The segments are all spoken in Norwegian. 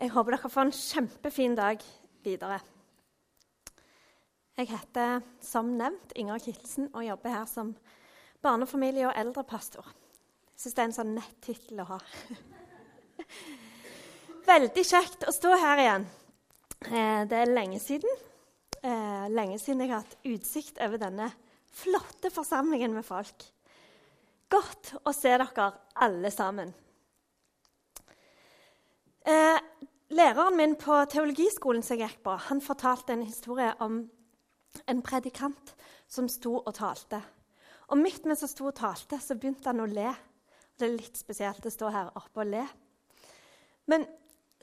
Jeg håper dere får en kjempefin dag videre. Jeg heter som nevnt Inger Kittelsen og jobber her som barnefamilie- og eldrepastor. Jeg syns det er en sånn nett tittel å ha. Veldig kjekt å stå her igjen. Eh, det er lenge siden. Eh, lenge siden jeg har hatt utsikt over denne flotte forsamlingen med folk. Godt å se dere alle sammen. Læreren min på teologiskolen som jeg gikk på, han fortalte en historie om en predikant som sto og talte. Og midt mens han sto og talte, så begynte han å le. Det er litt spesielt å stå her oppe og le. Men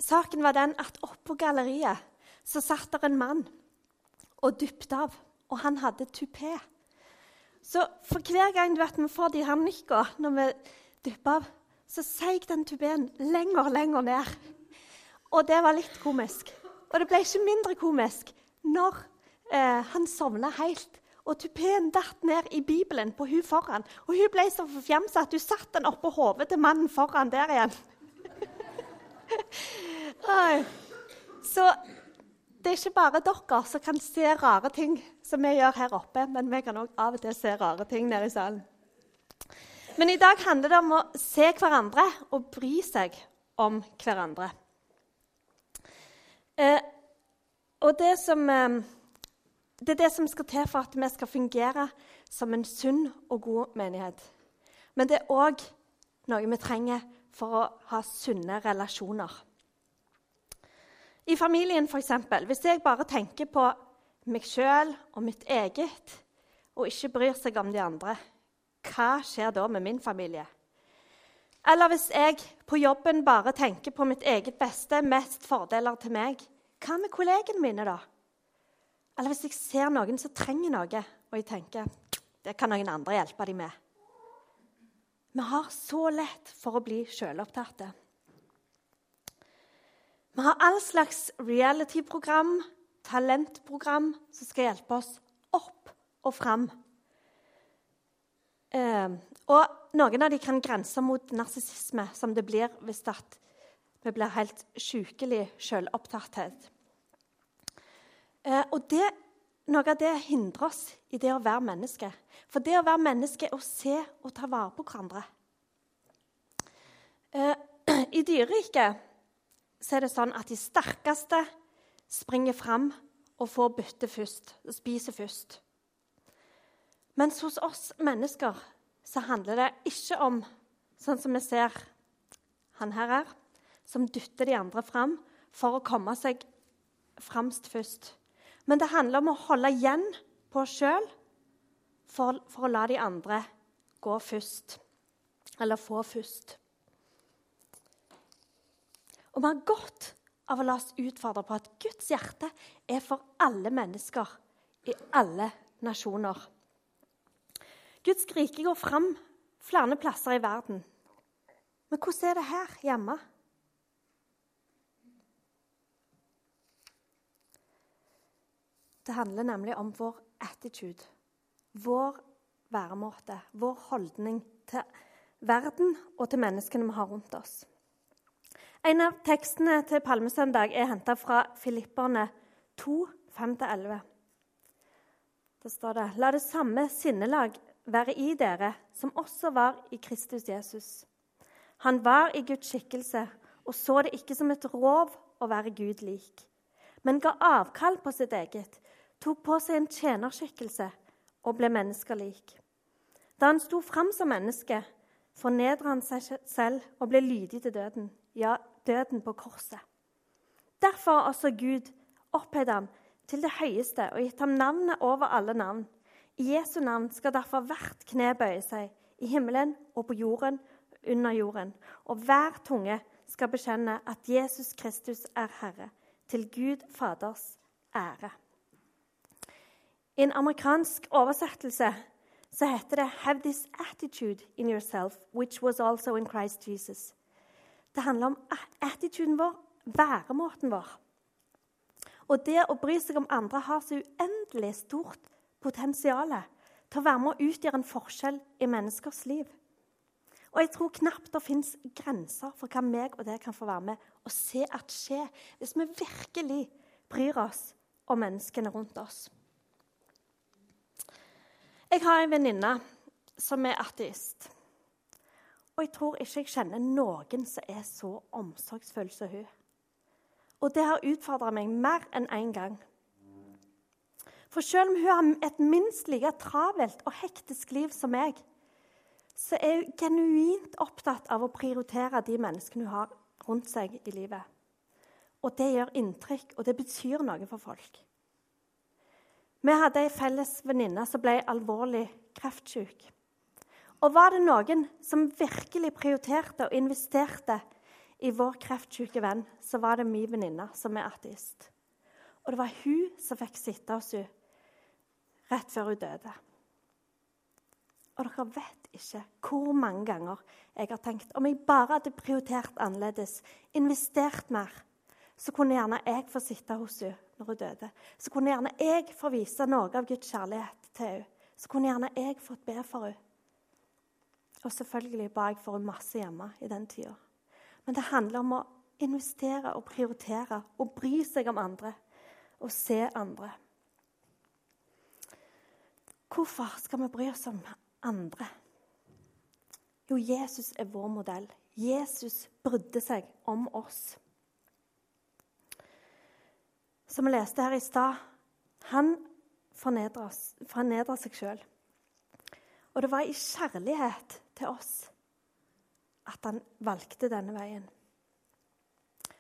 saken var den at oppå galleriet så satt der en mann og dypte av. Og han hadde tupé. Så for hver gang du vet, vi får de her nykka når vi dypper av, så seig den tupeen lenger og lenger ned. Og det var litt komisk. Og det ble ikke mindre komisk når eh, han sovna helt. Og tupeen datt ned i Bibelen på hun foran. Og hun ble så forfjamsa at hun satte den oppå hodet til mannen foran der igjen. så det er ikke bare dere som kan se rare ting som vi gjør her oppe, men vi kan òg av og til se rare ting nede i salen. Men i dag handler det om å se hverandre og bry seg om hverandre. Eh, og det, som, eh, det er det som skal til for at vi skal fungere som en sunn og god menighet. Men det er òg noe vi trenger for å ha sunne relasjoner. I familien, f.eks. Hvis jeg bare tenker på meg sjøl og mitt eget, og ikke bryr seg om de andre, hva skjer da med min familie? Eller hvis jeg på jobben bare tenker på mitt eget beste, mest fordeler til meg, hva med kollegene mine da? Eller hvis jeg ser noen som trenger noe, og jeg tenker det kan noen andre hjelpe dem med. Vi har så lett for å bli sjølopptatte. Vi har all slags reality-program, talentprogram, som skal hjelpe oss opp og fram. Eh, og noen av dem kan grense mot narsissisme, som det blir hvis vi blir helt sjukelig sjølopptatthet. Eh, og det, noe av det hindrer oss i det å være menneske. For det å være menneske er å se og ta vare på hverandre. Eh, I dyreriket er det sånn at de sterkeste springer fram og får bytte først, spiser først. Mens hos oss mennesker så handler det ikke om sånn som vi ser han her er, som dytter de andre fram for å komme seg framst først. Men det handler om å holde igjen på oss sjøl for, for å la de andre gå først. Eller få først. Og vi har godt av å la oss utfordre på at Guds hjerte er for alle mennesker i alle nasjoner. Guds rike går fram flere plasser i verden. Men hvordan er det her hjemme? Det handler nemlig om vår attitude, vår væremåte, vår holdning til verden og til menneskene vi har rundt oss. En av tekstene til palmesøndag er henta fra Filipperne 2, 5-11. Da står det La det samme sinnelag være i dere som også var i Kristus Jesus. Han var i Guds skikkelse og så det ikke som et rov å være Gud lik, men ga avkall på sitt eget, tok på seg en tjenerskikkelse og ble menneskelik. Da han sto fram som menneske, fornedra han seg selv og ble lydig til døden, ja, døden på korset. Derfor har også Gud opphøyd ham til det høyeste og gitt ham navnet over alle navn. I Jesu navn skal derfor hvert kne bøye seg, i himmelen og på jorden, under jorden. Og hver tunge skal bekjenne at Jesus Kristus er Herre, til Gud Faders ære. I en amerikansk oversettelse så heter det 'Have this attitude in yourself, which was also in Christ Jesus'. Det handler om attituden vår, væremåten vår. Og det å bry seg om andre har så uendelig stort potensial til å være med å utgjøre en forskjell i menneskers liv. Og jeg tror knapt det fins grenser for hva meg og det kan få være med å se at skje hvis vi virkelig bryr oss om menneskene rundt oss. Jeg har en venninne som er ateist. Og jeg tror ikke jeg kjenner noen som er så omsorgsfull som hun. Og det har utfordra meg mer enn én en gang. For selv om hun har et minst like travelt og hektisk liv som meg, så er hun genuint opptatt av å prioritere de menneskene hun har rundt seg i livet. Og det gjør inntrykk, og det betyr noe for folk. Vi hadde ei felles venninne som ble alvorlig kreftsyk. Og var det noen som virkelig prioriterte og investerte i vår kreftsyke venn, så var det min venninne som er ateist. Og det var hun som fikk sitte hos henne rett før hun døde. Og dere vet ikke hvor mange ganger jeg har tenkt om jeg bare hadde prioritert annerledes, investert mer, så kunne gjerne jeg få sitte hos henne når hun døde. Så kunne gjerne jeg få vise noe av Guds kjærlighet til henne. Så kunne gjerne jeg fått be for henne. Og selvfølgelig ba jeg for henne masse hjemme i den tida. Men det handler om å investere og prioritere og bry seg om andre og se andre. Hvorfor skal vi bry oss om andre? Jo, Jesus er vår modell. Jesus brydde seg om oss. Som vi leste her i stad, han fornedra seg sjøl. Og det var i kjærlighet til oss at han valgte denne veien.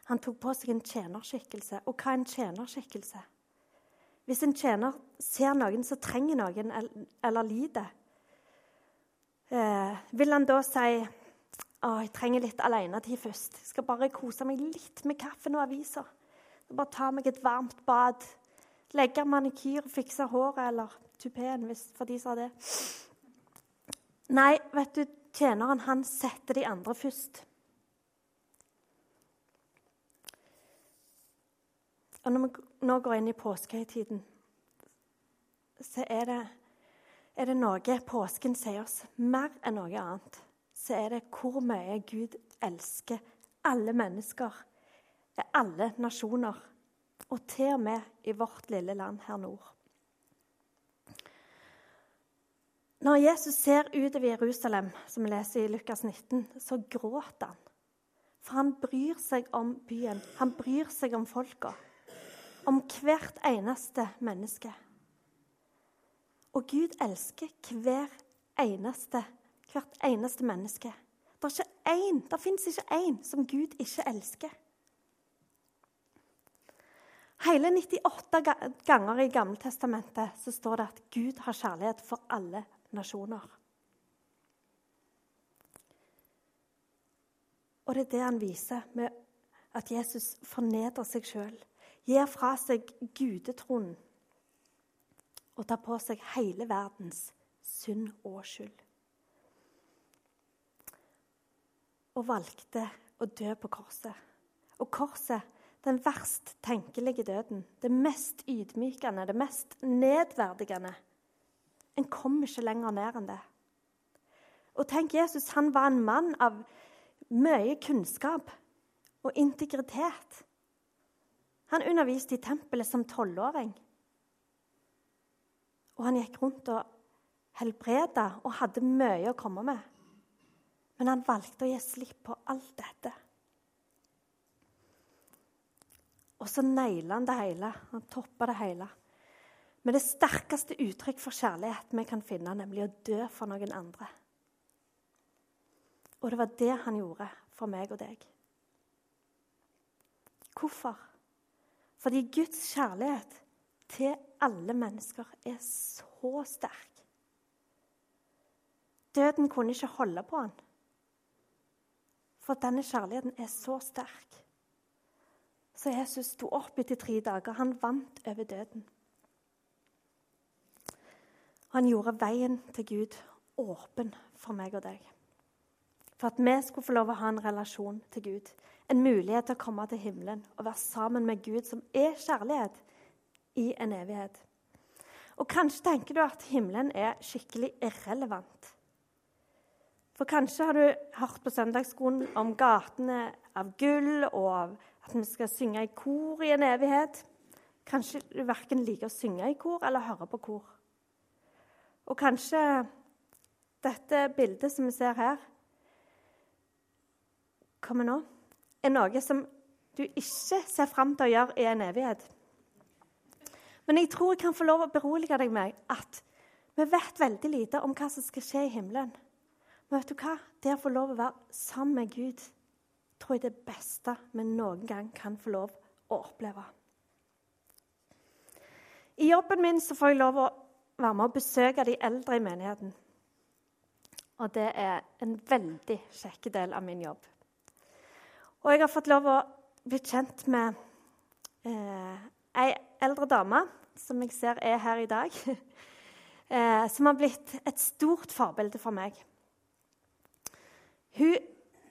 Han tok på seg en tjenerskikkelse. Og hva er en tjenerskikkelse? Hvis en tjener ser noen som trenger noen eller lider, eh, vil han da si å, jeg trenger litt alenetid først. Jeg skal bare kose meg litt med kaffen og avisa. Bare ta meg et varmt bad. Legge manikyr, fikse håret eller tupeen, for de sa det. Nei, vet du, tjeneren han setter de andre først. Og når vi nå går inn i påskehøytiden, så er det, er det noe påsken sier oss mer enn noe annet. Så er det hvor mye Gud elsker alle mennesker, alle nasjoner, og til og med i vårt lille land her nord. Når Jesus ser utover Jerusalem, som vi leser i Lukas 19, så gråter han. For han bryr seg om byen, han bryr seg om folka om hvert eneste menneske. Og Gud elsker hver eneste, hvert eneste menneske. Det, er ikke en, det fins ikke én som Gud ikke elsker. Hele 98 ganger i Gammeltestamentet så står det at Gud har kjærlighet for alle nasjoner. Og det er det han viser med at Jesus fornedrer seg sjøl gir fra seg gudetronen og tar på seg hele verdens synd og skyld. Og valgte å dø på korset. Og korset, den verst tenkelige døden, det mest ydmykende, det mest nedverdigende En kom ikke lenger ned enn det. Og tenk, Jesus han var en mann av mye kunnskap og integritet. Han underviste i tempelet som tolvåring. Og han gikk rundt og helbreda og hadde mye å komme med. Men han valgte å gi slipp på alt dette. Og så naila han det hele. Han toppa det hele. Med det sterkeste uttrykk for kjærlighet vi kan finne, nemlig å dø for noen andre. Og det var det han gjorde for meg og deg. Hvorfor? Fordi Guds kjærlighet til alle mennesker er så sterk. Døden kunne ikke holde på han. For denne kjærligheten er så sterk. Så Jesus sto opp etter tre dager. Han vant over døden. Han gjorde veien til Gud åpen for meg og deg. For at vi skulle få lov å ha en relasjon til Gud en mulighet til å komme til himmelen og være sammen med Gud, som er kjærlighet, i en evighet. Og kanskje tenker du at himmelen er skikkelig irrelevant. For kanskje har du hørt på søndagsskolen om gatene av gull, og at vi skal synge i kor i en evighet. Kanskje du verken liker å synge i kor eller høre på kor. Og kanskje dette bildet som vi ser her, kommer nå, er noe som du ikke ser fram til å gjøre i en evighet. Men jeg tror jeg kan få lov å berolige deg med at vi vet veldig lite om hva som skal skje i himmelen. Men vet du hva? Det å få lov å være sammen med Gud tror jeg det beste vi noen gang kan få lov å oppleve. I jobben min så får jeg lov å være med og besøke de eldre i menigheten. Og det er en veldig kjekk del av min jobb. Og jeg har fått lov å bli kjent med eh, ei eldre dame som jeg ser er her i dag. Eh, som har blitt et stort forbilde for meg. Hun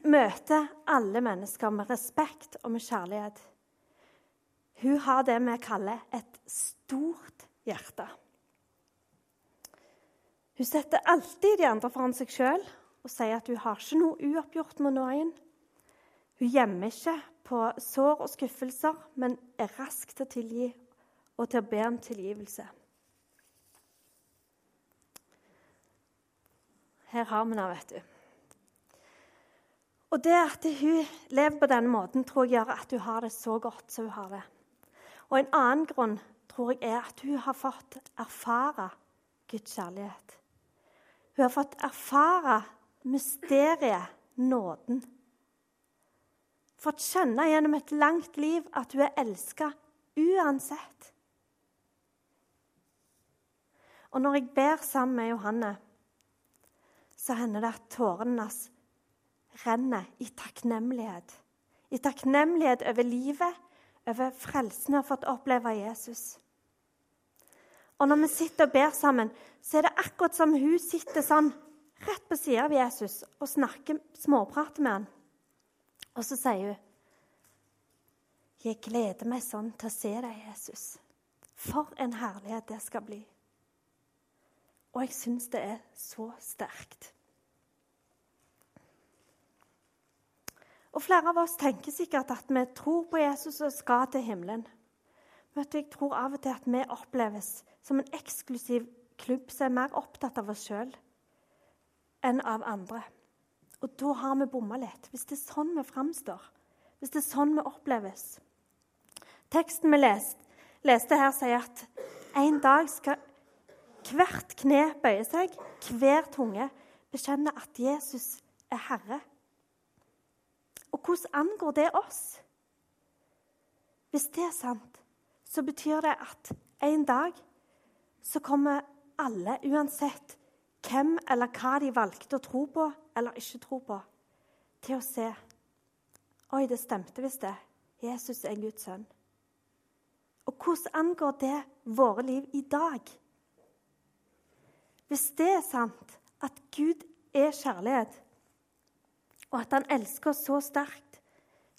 møter alle mennesker med respekt og med kjærlighet. Hun har det vi kaller et stort hjerte. Hun setter alltid de andre foran seg sjøl og sier at hun har ikke noe uoppgjort med noen. Hun gjemmer ikke på sår og skuffelser, men er rask til å tilgi og til å be om tilgivelse. Her har vi henne, vet du. Og det at hun lever på denne måten, tror jeg gjør at hun har det så godt som hun har det. Og en annen grunn tror jeg er at hun har fått erfare Guds kjærlighet. Hun har fått erfare mysteriet, nåden. Fått kjenne gjennom et langt liv at hun er elska uansett. Og når jeg ber sammen med Johanne, så hender det at tårene hennes renner i takknemlighet. I takknemlighet over livet, over frelsen hun har fått oppleve Jesus. Og når vi sitter og ber sammen, så er det akkurat som hun sitter sånn rett på sida av Jesus og snakker, småprater med han. Og så sier hun, 'Jeg gleder meg sånn til å se deg, Jesus.' For en herlighet det skal bli. Og jeg syns det er så sterkt. Og Flere av oss tenker sikkert at vi tror på Jesus og skal til himmelen. Men jeg tror av og til at vi oppleves som en eksklusiv klubb som er mer opptatt av oss sjøl enn av andre. Og da har vi bomma litt, hvis det er sånn vi framstår. Hvis det er sånn vi oppleves. Teksten vi leste, leste her, sier at en dag skal hvert kne bøye seg, hver tunge bekjenne at Jesus er Herre. Og hvordan angår det oss? Hvis det er sant, så betyr det at en dag så kommer alle, uansett hvem eller hva de valgte å tro på eller ikke tro på, til å se Oi, det stemte visst, det. Jesus er Guds sønn. Og hvordan angår det våre liv i dag? Hvis det er sant at Gud er kjærlighet, og at han elsker oss så sterkt,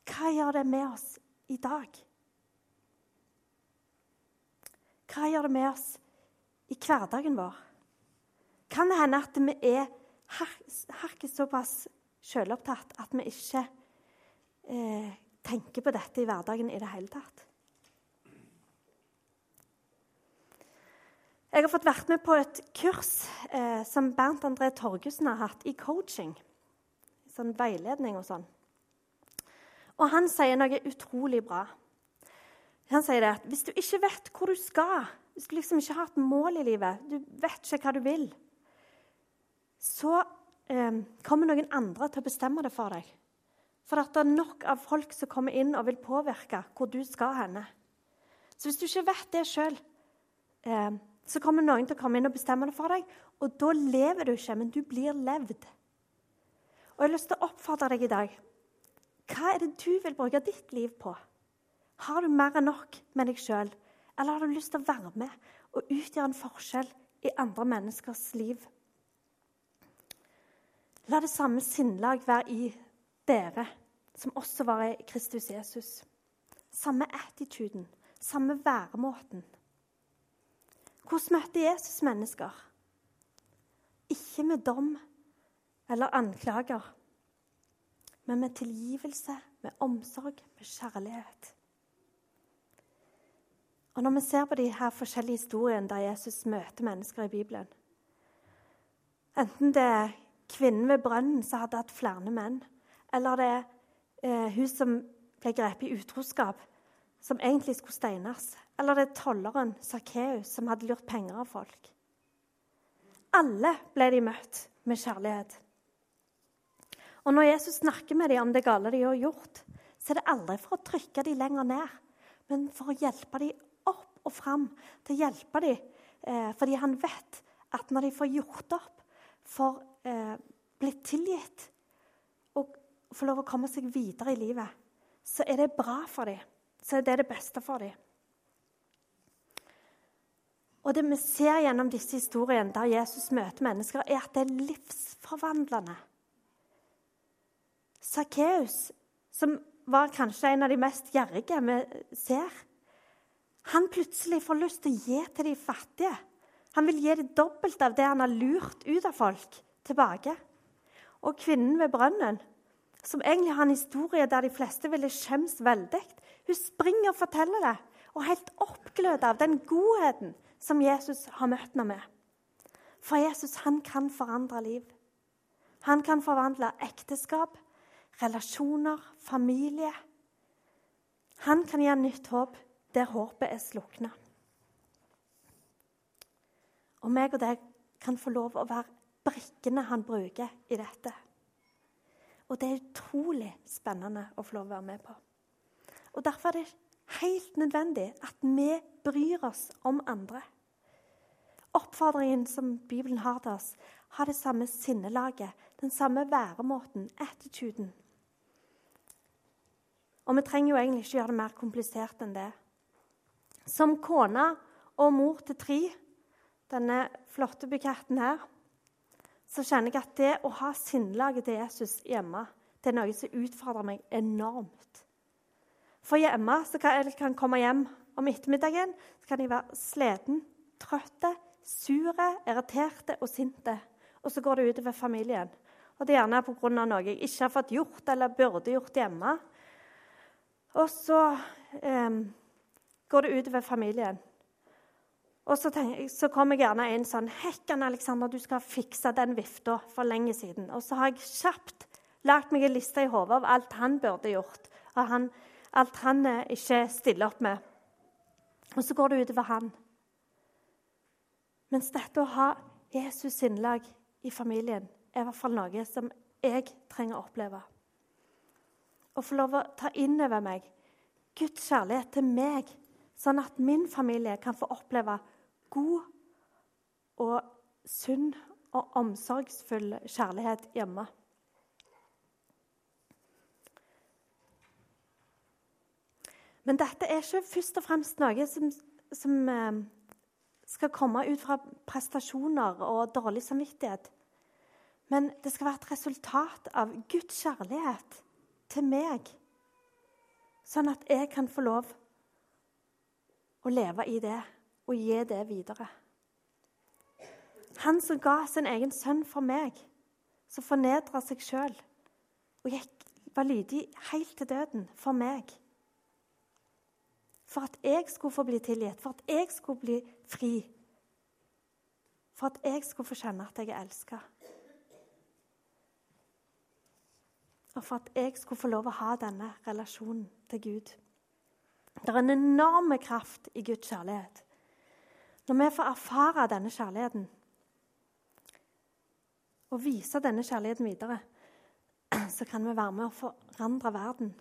hva gjør det med oss i dag? Hva gjør det med oss i hverdagen vår? Kan det hende at vi er hakket såpass selvopptatt at vi ikke eh, tenker på dette i hverdagen i det hele tatt? Jeg har fått vært med på et kurs eh, som Bernt André Torgussen har hatt i coaching sånn veiledning og sånn. Og han sier noe utrolig bra. Han sier det at hvis du ikke vet hvor du skal, hvis du liksom ikke har et mål i livet, du vet ikke hva du vil, så eh, kommer noen andre til å bestemme det for deg. For det er nok av folk som kommer inn og vil påvirke hvor du skal henne. Så hvis du ikke vet det sjøl, eh, så kommer noen til å komme inn og bestemme det for deg. Og da lever du ikke, men du blir levd. Og jeg har lyst til å oppfordre deg i dag. Hva er det du vil bruke ditt liv på? Har du mer enn nok med deg sjøl, eller har du lyst til å være med og utgjøre en forskjell i andre menneskers liv? La det samme sinnlag være i dere som også var i Kristus Jesus. Samme attituden, samme væremåten. Hvordan møtte Jesus mennesker? Ikke med dom, eller anklager, men med tilgivelse, med omsorg, med kjærlighet. Og Når vi ser på de her forskjellige historiene der Jesus møter mennesker i Bibelen Enten det er kvinnen ved brønnen som hadde hatt flere menn, eller det er eh, hun som ble grepet i utroskap, som egentlig skulle steines, eller det er tolleren Sakkeus som hadde lurt penger av folk. Alle ble de møtt med kjærlighet. Og Når Jesus snakker med dem om det gale de har gjort, så er det aldri for å trykke dem lenger ned, men for å hjelpe dem opp og fram. Til å hjelpe dem, eh, fordi han vet at når de får gjort opp, får eh, blitt tilgitt og får lov å komme seg videre i livet, så er det bra for dem. Så er det det beste for dem. Og det vi ser gjennom disse historiene der Jesus møter mennesker, er at det er livsforvandlende. Sakkeus, som var kanskje en av de mest gjerrige vi ser, han plutselig får lyst til å gi til de fattige. Han vil gi det dobbelt av det han har lurt ut av folk, tilbake. Og kvinnen ved brønnen, som egentlig har en historie der de fleste ville skjems veldig, hun springer og forteller det, og helt oppglødd av den godheten som Jesus har møtt henne med. For Jesus han kan forandre liv. Han kan forvandle ekteskap, relasjoner, familie. Han kan gi nytt håp der håpet er slukna. Og meg og deg kan få lov å være brikkene han bruker i dette. Og det er utrolig spennende å få lov å være med på. Og Derfor er det helt nødvendig at vi bryr oss om andre. Oppfordringen som Bibelen har til oss, har det samme sinnelaget, den samme væremåten, attituden. Og vi trenger jo egentlig ikke gjøre det mer komplisert enn det. Som kone og mor til tre, denne flotte buketten her, så kjenner jeg at det å ha sinnelaget til Jesus hjemme, det er noe som utfordrer meg enormt. For hjemme så kan jeg kan komme hjem om ettermiddagen så kan jeg være sliten, trøtt, sure, irriterte og sinte. Og så går det utover familien. Og det er gjerne pga. noe jeg ikke har fått gjort eller burde gjort hjemme. Og så eh, går det utover familien. Og så, jeg, så kommer gjerne en sånn 'Hekken, Alexander, du skal fikse den vifta for lenge siden.' Og så har jeg kjapt lagt meg en liste i hodet av alt han burde gjort, og han, alt han eh, ikke stiller opp med. Og så går det utover han. Mens dette å ha Jesus innlag i familien er i hvert fall noe som jeg trenger å oppleve. Å få lov å ta inn over meg Guds kjærlighet til meg, sånn at min familie kan få oppleve god og sunn og omsorgsfull kjærlighet hjemme. Men dette er ikke først og fremst noe som, som eh, skal komme ut fra prestasjoner og dårlig samvittighet. Men det skal være et resultat av Guds kjærlighet til meg, sånn at jeg kan få lov å leve i det og gi det videre. Han som ga sin egen sønn for meg, som fornedra seg sjøl og gikk, var lydig helt til døden for meg for at jeg skulle få bli tilgitt, for at jeg skulle bli fri. For at jeg skulle få kjenne at jeg er elska. Og for at jeg skulle få lov å ha denne relasjonen til Gud. Det er en enorm kraft i Guds kjærlighet. Når vi får erfare denne kjærligheten og vise denne kjærligheten videre, så kan vi være med å forandre verden.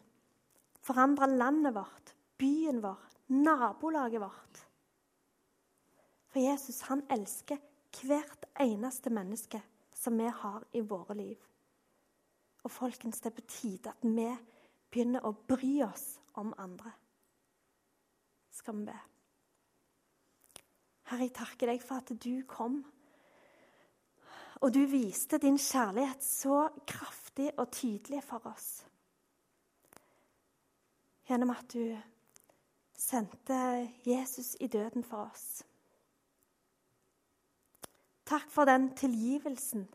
Forandre landet vårt, byen vår, nabolaget vårt. For Jesus han elsker hvert eneste menneske som vi har i våre liv. Og folkens, det er på tide at vi begynner å bry oss om andre. Skal vi be? Herre, jeg takker deg for at du kom. Og du viste din kjærlighet så kraftig og tydelig for oss. Gjennom at du sendte Jesus i døden for oss. Takk for den tilgivelsen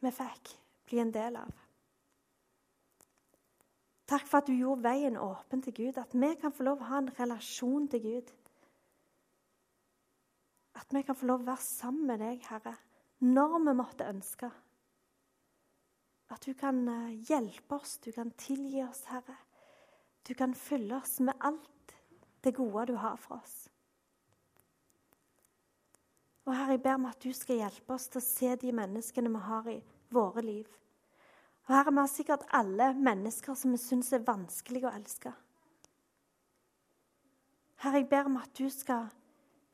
vi fikk bli en del av. Takk for at du gjorde veien åpen til Gud, at vi kan få lov å ha en relasjon til Gud. At vi kan få lov å være sammen med deg, Herre, når vi måtte ønske. At du kan eh, hjelpe oss, du kan tilgi oss, Herre. Du kan fylle oss med alt det gode du har for oss. Og Herre, jeg ber om at du skal hjelpe oss til å se de menneskene vi har i våre liv. Og Herre, vi har sikkert alle mennesker som vi syns er vanskelig å elske. Herre, jeg ber om at du skal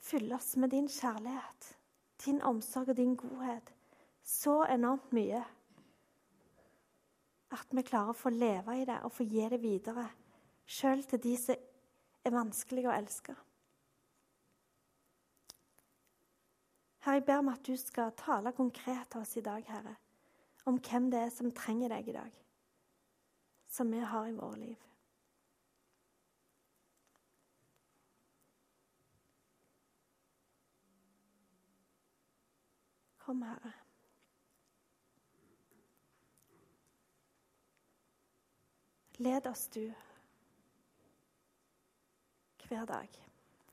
fylle oss med din kjærlighet, din omsorg og din godhet så enormt mye at vi klarer å få leve i det og få gi det videre, sjøl til de som er vanskelige å elske. Herre, jeg ber om at du skal tale konkret til oss i dag, Herre om hvem det er som trenger deg i dag, som vi har i våre liv. Kom, Herre. Led oss, du, hver dag.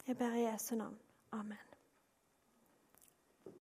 Jeg ber i Jesu navn. Amen.